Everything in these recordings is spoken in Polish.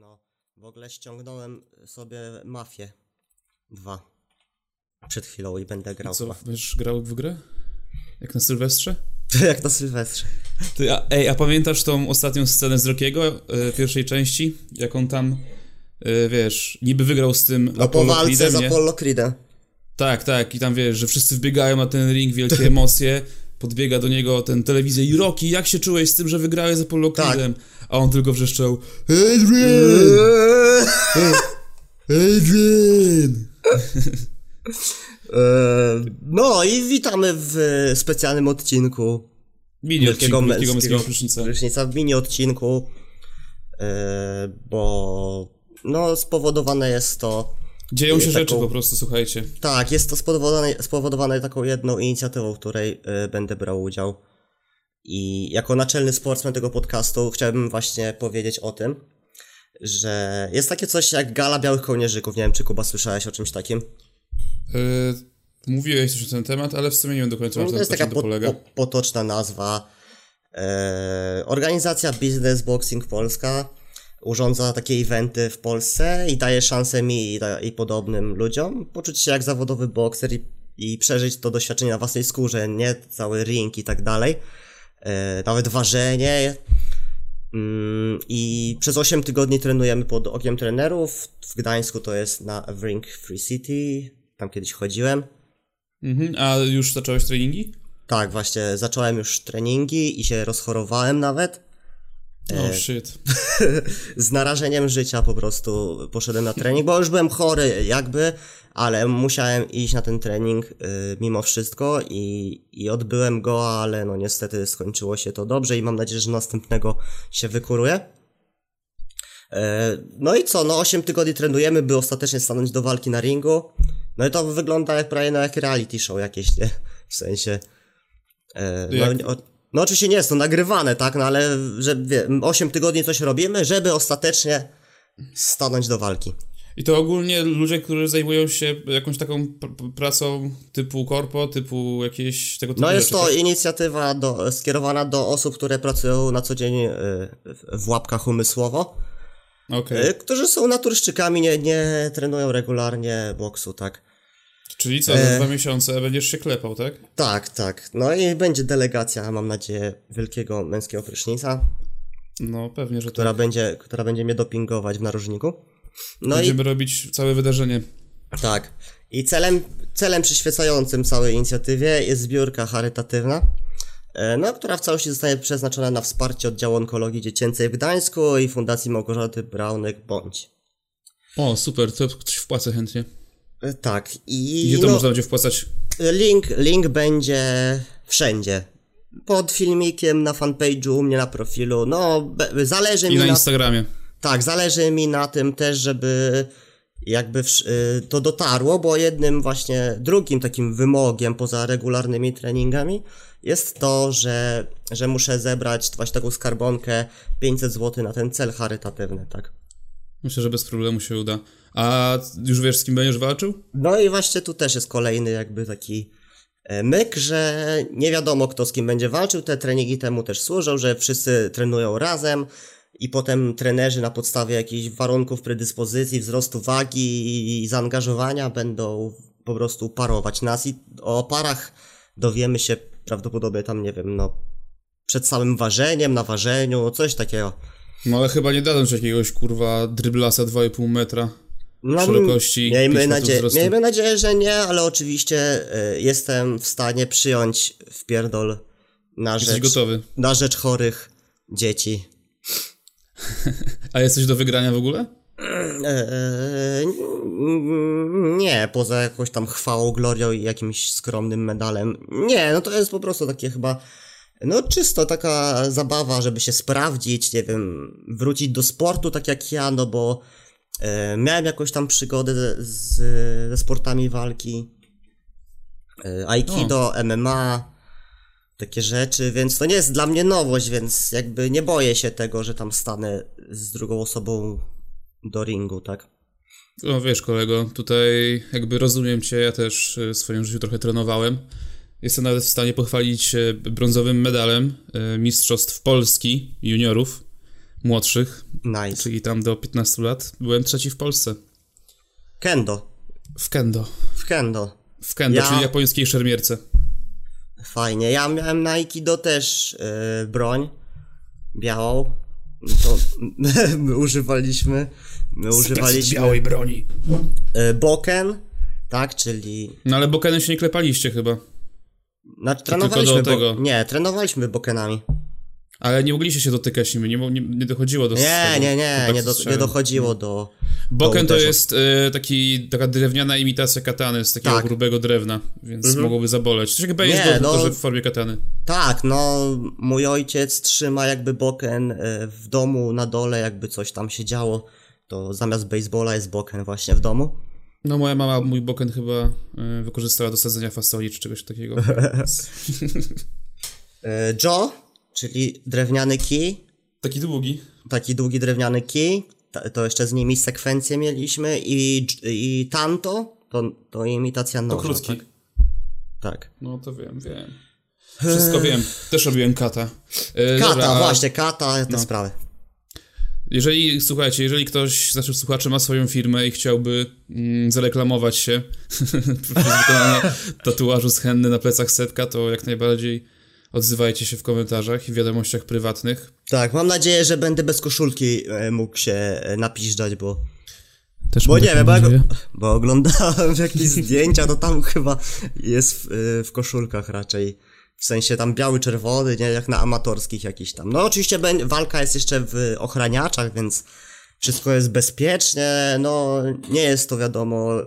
No, w ogóle ściągnąłem sobie Mafię 2 przed chwilą i będę grał. Co, chyba. będziesz grał w grę? Jak na Sylwestrze? Jak na Sylwestrze. Ty, a, ej, a pamiętasz tą ostatnią scenę z Rockiego, e, pierwszej części? Jak on tam, e, wiesz, niby wygrał z tym No po Apollo walce Creedem, z? Apollo Creedem. Tak, tak, i tam wiesz, że wszyscy wbiegają na ten ring, wielkie emocje, podbiega do niego ten telewizor i Rocky, jak się czułeś z tym, że wygrałeś z Apollo Tak. A on tylko wrzeszczał Adrian! Adrian! Eee, No i witamy w specjalnym odcinku Mini Wielkiego odcinku, wielkiego męskiego męskiego prysznica. prysznica w mini odcinku, eee, bo no spowodowane jest to Dzieją się taką- rzeczy po prostu, słuchajcie. Tak, jest to spowodowane, spowodowane taką jedną inicjatywą, w której y, będę brał udział. I jako naczelny sportsman tego podcastu chciałbym właśnie powiedzieć o tym, że jest takie coś jak Gala Białych Kołnierzyków. Nie wiem, czy Kuba słyszałeś o czymś takim. E, mówiłeś coś na ten temat, ale w sumie nie wiem do końca, No, na to jest taka po, polega. po, potoczna nazwa. E, organizacja Business Boxing Polska urządza takie eventy w Polsce i daje szansę mi i, i podobnym ludziom poczuć się jak zawodowy bokser i, i przeżyć to doświadczenie na własnej skórze, nie cały ring i tak dalej. E, nawet ważenie. Mm, I przez 8 tygodni trenujemy pod okiem trenerów. W Gdańsku to jest na Ring Free City. Tam kiedyś chodziłem. Mhm. A już zacząłeś treningi? Tak, właśnie zacząłem już treningi i się rozchorowałem nawet. Oh, shit. Z narażeniem życia po prostu poszedłem na trening, bo już byłem chory jakby, ale musiałem iść na ten trening y, mimo wszystko i, i odbyłem go, ale no niestety skończyło się to dobrze i mam nadzieję, że następnego się wykuruję. E, No i co, no 8 tygodni trenujemy, by ostatecznie stanąć do walki na ringu. No i to wygląda jak prawie no jak reality show jakieś, nie? W sensie... e, No, Jak- o, no oczywiście nie jest to nagrywane, tak, no ale że wie, 8 tygodni coś robimy, żeby ostatecznie stanąć do walki. I to ogólnie ludzie, którzy zajmują się jakąś taką pr- pr- pracą typu korpo, typu jakieś tego typu No jest rzeczy, to tak? inicjatywa do, skierowana do osób, które pracują na co dzień y, w- łapkach umysłowo, Okej. y, którzy są naturszczykami, nie, nie trenują regularnie boksu, tak. Czyli co, E. za dwa miesiące będziesz się klepał, tak? Tak, tak. No i będzie delegacja, mam nadzieję, wielkiego męskiego prysznica, No, pewnie, że która tak. będzie, która będzie mnie dopingować w narożniku. No i Będziemy robić całe wydarzenie. Tak. I celem, celem przyświecającym całej inicjatywie jest zbiórka charytatywna, e, no, która w całości zostanie przeznaczona na wsparcie oddziału onkologii dziecięcej w Gdańsku i Fundacji Małgorzaty Braunek-Bądź. O, super, to ktoś wpłacę chętnie. E, Tak. I Gdzie to no, można będzie wpłacać? link, link będzie wszędzie. Pod filmikiem, na fanpage'u, u mnie na profilu. No, be, zależy I mi na na Instagramie. Tak, zależy mi na tym też, żeby jakby y, to dotarło, bo jednym właśnie drugim takim wymogiem poza regularnymi treningami jest to, że, że muszę zebrać właśnie taką skarbonkę 500 zł na ten cel charytatywny, tak. Myślę, że bez problemu się uda. A już wiesz, z kim będziesz walczył? No i właśnie tu też jest kolejny jakby taki e, myk, że nie wiadomo kto z kim będzie walczył, te treningi temu też służą, że wszyscy trenują razem i potem trenerzy na podstawie jakichś warunków predyspozycji, wzrostu wagi i zaangażowania będą po prostu parować nas i o parach dowiemy się prawdopodobnie tam, nie wiem, no przed samym ważeniem, na ważeniu, coś takiego. No ale chyba nie dadzą ci jakiegoś kurwa dryblasa 2,5 metra No, szerokości. Miejmy 5 metrów nadzieję, wzrostu. miejmy nadzieję, że nie, ale oczywiście y, jestem w stanie przyjąć wpierdol na rzecz, na rzecz chorych dzieci. A jesteś do wygrania w ogóle? Eee, n- nie, poza jakąś tam chwałą, glorią i jakimś skromnym medalem. Nie, no to jest po prostu takie chyba, no czysto taka zabawa, żeby się sprawdzić, nie wiem, wrócić do sportu tak jak ja, no bo e, miałem jakąś tam przygodę z, ze sportami walki. E, Aikido, MMA, takie rzeczy, więc to nie jest dla mnie nowość, więc jakby nie boję się tego, że tam stanę z drugą osobą do ringu, tak? No wiesz kolego, tutaj jakby rozumiem cię, ja też w swoim życiu trochę trenowałem. Jestem nawet w stanie pochwalić brązowym medalem y, Mistrzostw Polski juniorów. młodszych, Nice. czyli tam do 15 lat, byłem trzeci w Polsce. Kendo. W kendo. W kendo. W kendo, Ja- czyli japońskiej szermierce. Fajnie. Ja miałem na Aikido też yy, broń białą. To my używaliśmy. My używaliśmy białej broni. yy, boken, tak, czyli. No ale bokenem się nie klepaliście chyba. Znaczy, trenowaliśmy. do tego. Bo... Nie, trenowaliśmy bokenami. Ale nie mogliście się dotykać nimi, nie, nie, nie dochodziło do Nie, nie, nie, kontaktu nie, do, nie dochodziło do. Boken do to jest e, taki, taka drewniana imitacja katany z takiego Tak. grubego drewna, więc Mhm. mogłoby zaboleć. Coś jak baseball, Nie, no- w formie katany. Tak, no, mój ojciec trzyma jakby boken e, w domu na dole, jakby coś tam się działo. To zamiast baseballa jest boken właśnie w domu. No moja mama mój boken chyba e, wykorzystała do sadzenia fasoli czy czegoś takiego. E, Joe, czyli drewniany kij, Taki długi. taki długi drewniany kij, ta- to jeszcze z nimi sekwencję mieliśmy i, i tanto, to, to imitacja To noża. krótki. Tak? tak. No to wiem, wiem. Wszystko wiem. Też robiłem kata. E, Kata, dobra, właśnie, kata, te no. sprawy. Jeżeli, słuchajcie, jeżeli ktoś z naszych słuchaczy ma swoją firmę i chciałby mm, zareklamować się przez wykonanie tatuażu z henny na plecach setka, to jak najbardziej odzywajcie się w komentarzach i wiadomościach prywatnych. Tak, mam nadzieję, że będę bez koszulki e, mógł się e, napiżdżać, bo Też Bo nie wiem, bo, bo oglądałem jakieś zdjęcia, to tam chyba jest w, y, w koszulkach raczej. W sensie tam biały, czerwony, nie jak na amatorskich jakiś tam. No oczywiście walka jest jeszcze w ochraniaczach, więc wszystko jest bezpiecznie. No nie jest to wiadomo y,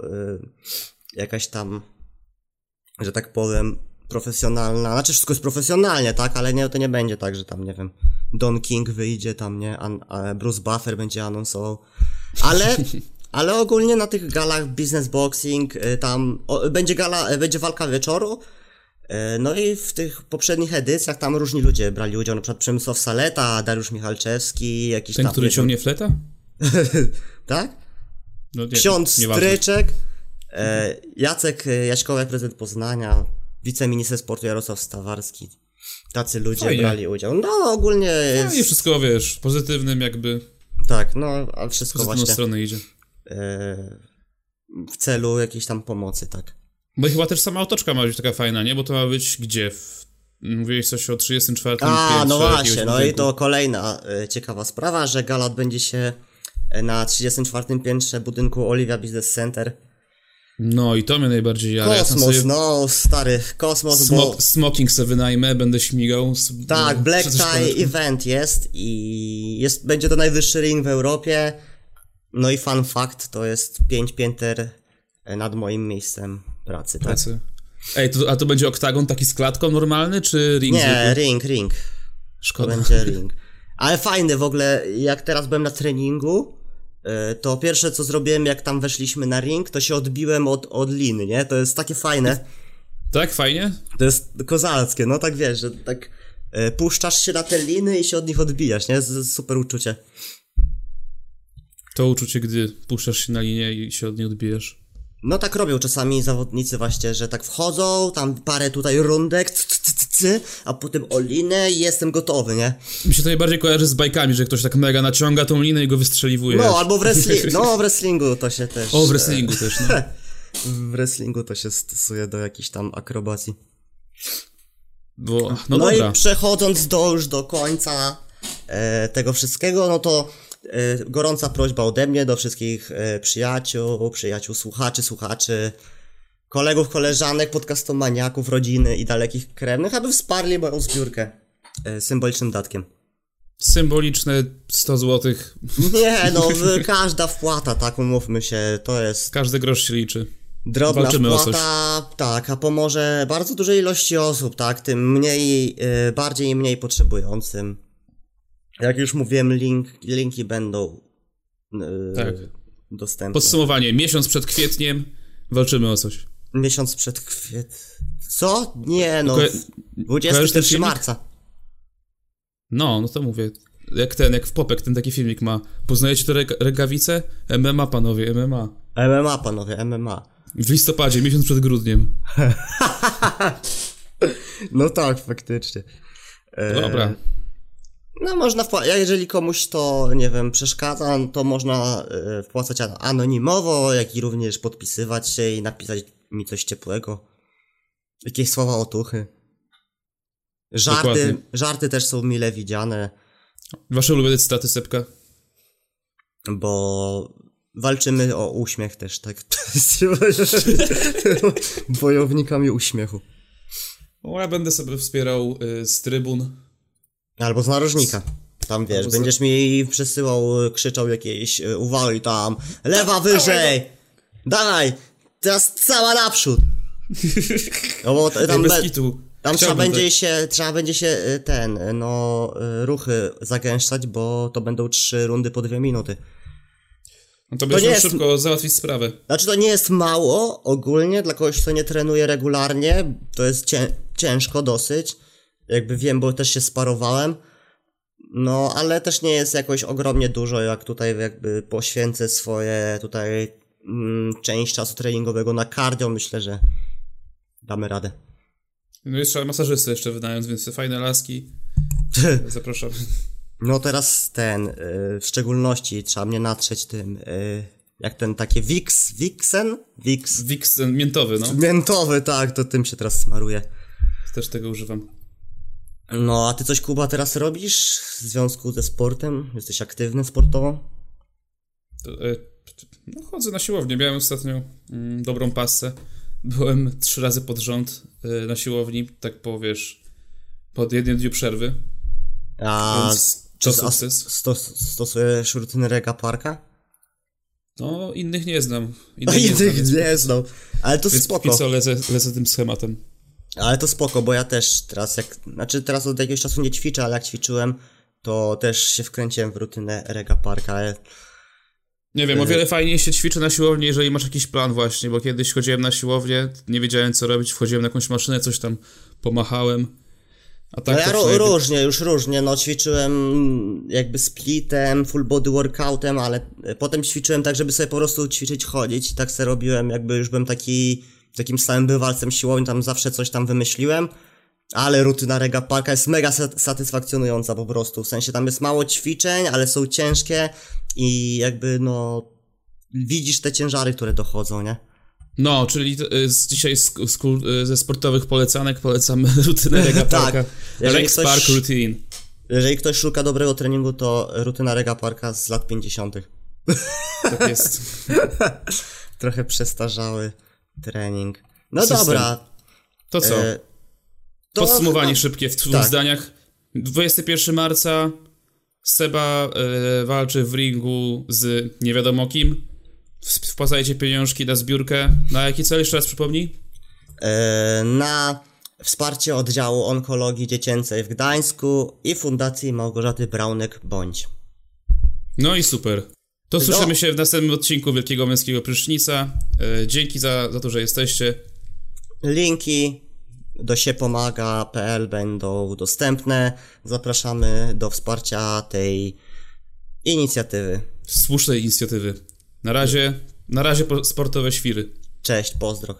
jakaś tam, że tak powiem, profesjonalna. Znaczy wszystko jest profesjonalnie, tak, ale nie, to nie będzie tak, że tam, nie wiem, Don King wyjdzie tam, nie, an, Bruce Buffer będzie anonsował. Ale, ale ogólnie na tych galach business boxing y, tam o, będzie gala, będzie walka wieczoru. Y, No i w tych poprzednich edycjach tam różni ludzie brali udział, na przykład Przemysław Saleta, Dariusz Michalczewski, jakiś Ten, tam... który ciągnie fleta? tak? No, nie, Ksiądz. Stryczek, e, Jacek e, Jaśkowiak, prezydent Poznania, wiceminister sportu Jarosław Stawarski. Tacy ludzie Fajnie. brali udział. No ogólnie No jest, i wszystko, wiesz, pozytywnym jakby tak, no a wszystko właśnie stronę idzie. e, w celu jakiejś tam pomocy, tak. Bo chyba też sama otoczka ma być taka fajna, nie? Bo to ma być gdzie? W... Mówiłeś coś o 34 A, no właśnie, no i to kolejna e, ciekawa sprawa, że gala odbędzie się e, na 34 piętrze budynku Olivia Business Center. No i to mnie najbardziej jara. Ja Kosmos, sobie no stary, kosmos, bo... smok, smoking sobie wynajmę, będę śmigał. Tak, no, Black Tie. Event jest i jest, będzie to najwyższy ring w Europie. No i fun fact, to jest 5 pięter nad moim miejscem pracy, tak? Pracy. Ej, to, a to będzie oktagon taki z klatką normalny, czy ring Nie, zwykły? ring, ring. To Szkoda. będzie ring. Ale fajny w ogóle, jak teraz byłem na treningu, y, to pierwsze co zrobiłem, jak tam weszliśmy na ring, to się odbiłem od, od liny, nie? To jest takie fajne. Tak, fajnie? To jest kozackie, no tak wiesz, że tak y, puszczasz się na te liny i się od nich odbijasz, nie? Super uczucie. To uczucie, gdy puszczasz się na linię i się od niej odbijesz. No tak robią czasami zawodnicy właśnie, że tak wchodzą, tam parę tutaj rundek, c, c, c, c, a potem o linę i jestem gotowy, nie? Mi się to najbardziej kojarzy z bajkami, że ktoś tak mega naciąga tą linę i go wystrzeliwuje. No, albo w wrestlingu, no w wrestlingu to się też... O, w wrestlingu też, no. W wrestlingu to się stosuje do jakichś tam akrobacji. Bo, no, No, dobra. i przechodząc do, już do końca e, tego wszystkiego, no to gorąca prośba ode mnie do wszystkich e, przyjaciół, przyjaciół słuchaczy, słuchaczy, kolegów, koleżanek, podcastomaniaków, rodziny i dalekich krewnych, aby wsparli moją zbiórkę e, symbolicznym datkiem. Symboliczne 100 zł. Nie, no każda wpłata, tak umówmy się, to jest Każdy grosz się liczy. Drobna Walczymy wpłata, tak, a pomoże bardzo dużej ilości osób, tak, tym mniej, bardziej i mniej potrzebującym. Jak już mówiłem, link, linki będą y, Tak. dostępne. Podsumowanie. Miesiąc przed kwietniem walczymy o coś. Miesiąc przed kwiet... Co? Nie, no, Ko- w- kojarzysz ten 21 filmik? marca. No, no to mówię. Jak ten, jak w Popek, ten taki filmik ma. Poznajecie te ręk- rękawice? MMA, panowie, MMA. MMA, panowie, MMA. W listopadzie, miesiąc przed grudniem. No tak, faktycznie. E, Dobra. No można, wpła- ja jeżeli komuś to, nie wiem, przeszkadza, no to można e, wpłacać an- anonimowo, jak i również podpisywać się i napisać mi coś ciepłego. Jakieś słowa otuchy. Żarty, Dokładnie. żarty też są mile widziane, Wasze ulubione cytaty, Sepka? bo walczymy o uśmiech też, tak? Wojownikami uśmiechu. O, ja będę sobie wspierał y, z trybun. Albo z narożnika. Tam wiesz, Albo z- będziesz mi przesyłał, y, krzyczał jakieś y, uwagi tam. Lewa wyżej! Dawaj! Teraz cała naprzód! No bo Tam be, tam trzeba będzie tak. się, trzeba będzie się y, ten, no, ruchy zagęszczać, bo to będą trzy rundy po dwie minuty. No to będziesz nie jest- szybko załatwić sprawę. Znaczy to nie jest mało ogólnie dla kogoś, kto nie trenuje regularnie. To jest cię, ciężko dosyć. Jakby wiem, bo też się sparowałem. No, ale też nie jest jakoś ogromnie dużo, jak tutaj jakby poświęcę swoje tutaj mm, część czasu treningowego na cardio. Myślę, że damy radę. No jeszcze masażysty jeszcze wynając, więc fajne laski. Zapraszam. No teraz ten, y, w szczególności trzeba mnie natrzeć tym, y, jak ten takie Wix, Wixen? Wix. Wix ten miętowy, no. Miętowy, tak, to tym się teraz smaruje. Też tego używam. No, a ty coś, Kuba, teraz robisz w związku ze sportem? Jesteś aktywny sportowo? To, e, no, chodzę na siłownię. Miałem ostatnio mm, dobrą pasę. Byłem trzy razy pod rząd e, na siłowni, tak po, wiesz, po jednym dniu przerwy. A Więc to a sukces. stos, stosujesz rutynę Rega Parka? No, innych nie znam. No Innych nie znam, innych więc, nie znam. Ale to więc spoko. co lecę, lecę tym schematem. Ale to spoko, bo ja też teraz jak, znaczy teraz od jakiegoś czasu nie ćwiczę, ale jak ćwiczyłem, to też się wkręciłem w rutynę Rega Parka. ale- Nie wiem, o wiele fajniej się ćwiczy na siłowni, jeżeli masz jakiś plan właśnie, bo kiedyś chodziłem na siłownię, nie wiedziałem co robić, wchodziłem na jakąś maszynę, coś tam pomachałem. A tak No ja ro, różnie, już różnie, no ćwiczyłem jakby splitem, full body workoutem, ale potem ćwiczyłem tak, żeby sobie po prostu ćwiczyć, chodzić i tak sobie robiłem, jakby już byłem taki, takim stałym bywalcem siłowni, tam zawsze coś tam wymyśliłem, ale rutyna Rega Parka jest mega sa- satysfakcjonująca po prostu, w sensie tam jest mało ćwiczeń, ale są ciężkie i jakby no widzisz te ciężary, które dochodzą, nie? No, czyli y, z, dzisiaj z, z, y, ze sportowych polecanek polecamy rutynę Rega Tak. Parka. Jeżeli Rex ktoś- Park Routine. Jeżeli ktoś szuka dobrego treningu, to rutyna Rega Parka z lat 50. Tak jest. Trochę przestarzały trening. No System. dobra. To co? e, to Podsumowanie chyba- szybkie w dwóch tak. zdaniach. 21 marca Seba e, walczy w ringu z nie wiadomo kim. W- Wpłacajcie pieniążki na zbiórkę. Na jaki cel jeszcze raz przypomnij? E, na wsparcie oddziału onkologii dziecięcej w Gdańsku i Fundacji Małgorzaty Braunek-Bądź. No i super. To No. słyszymy się w następnym odcinku Wielkiego Męskiego Prysznica. E, dzięki za, za to, że jesteście. Linki do siepomaga.pl będą dostępne. Zapraszamy do wsparcia tej inicjatywy. Słusznej inicjatywy. Na razie, na razie po- sportowe świry. Cześć, pozdro.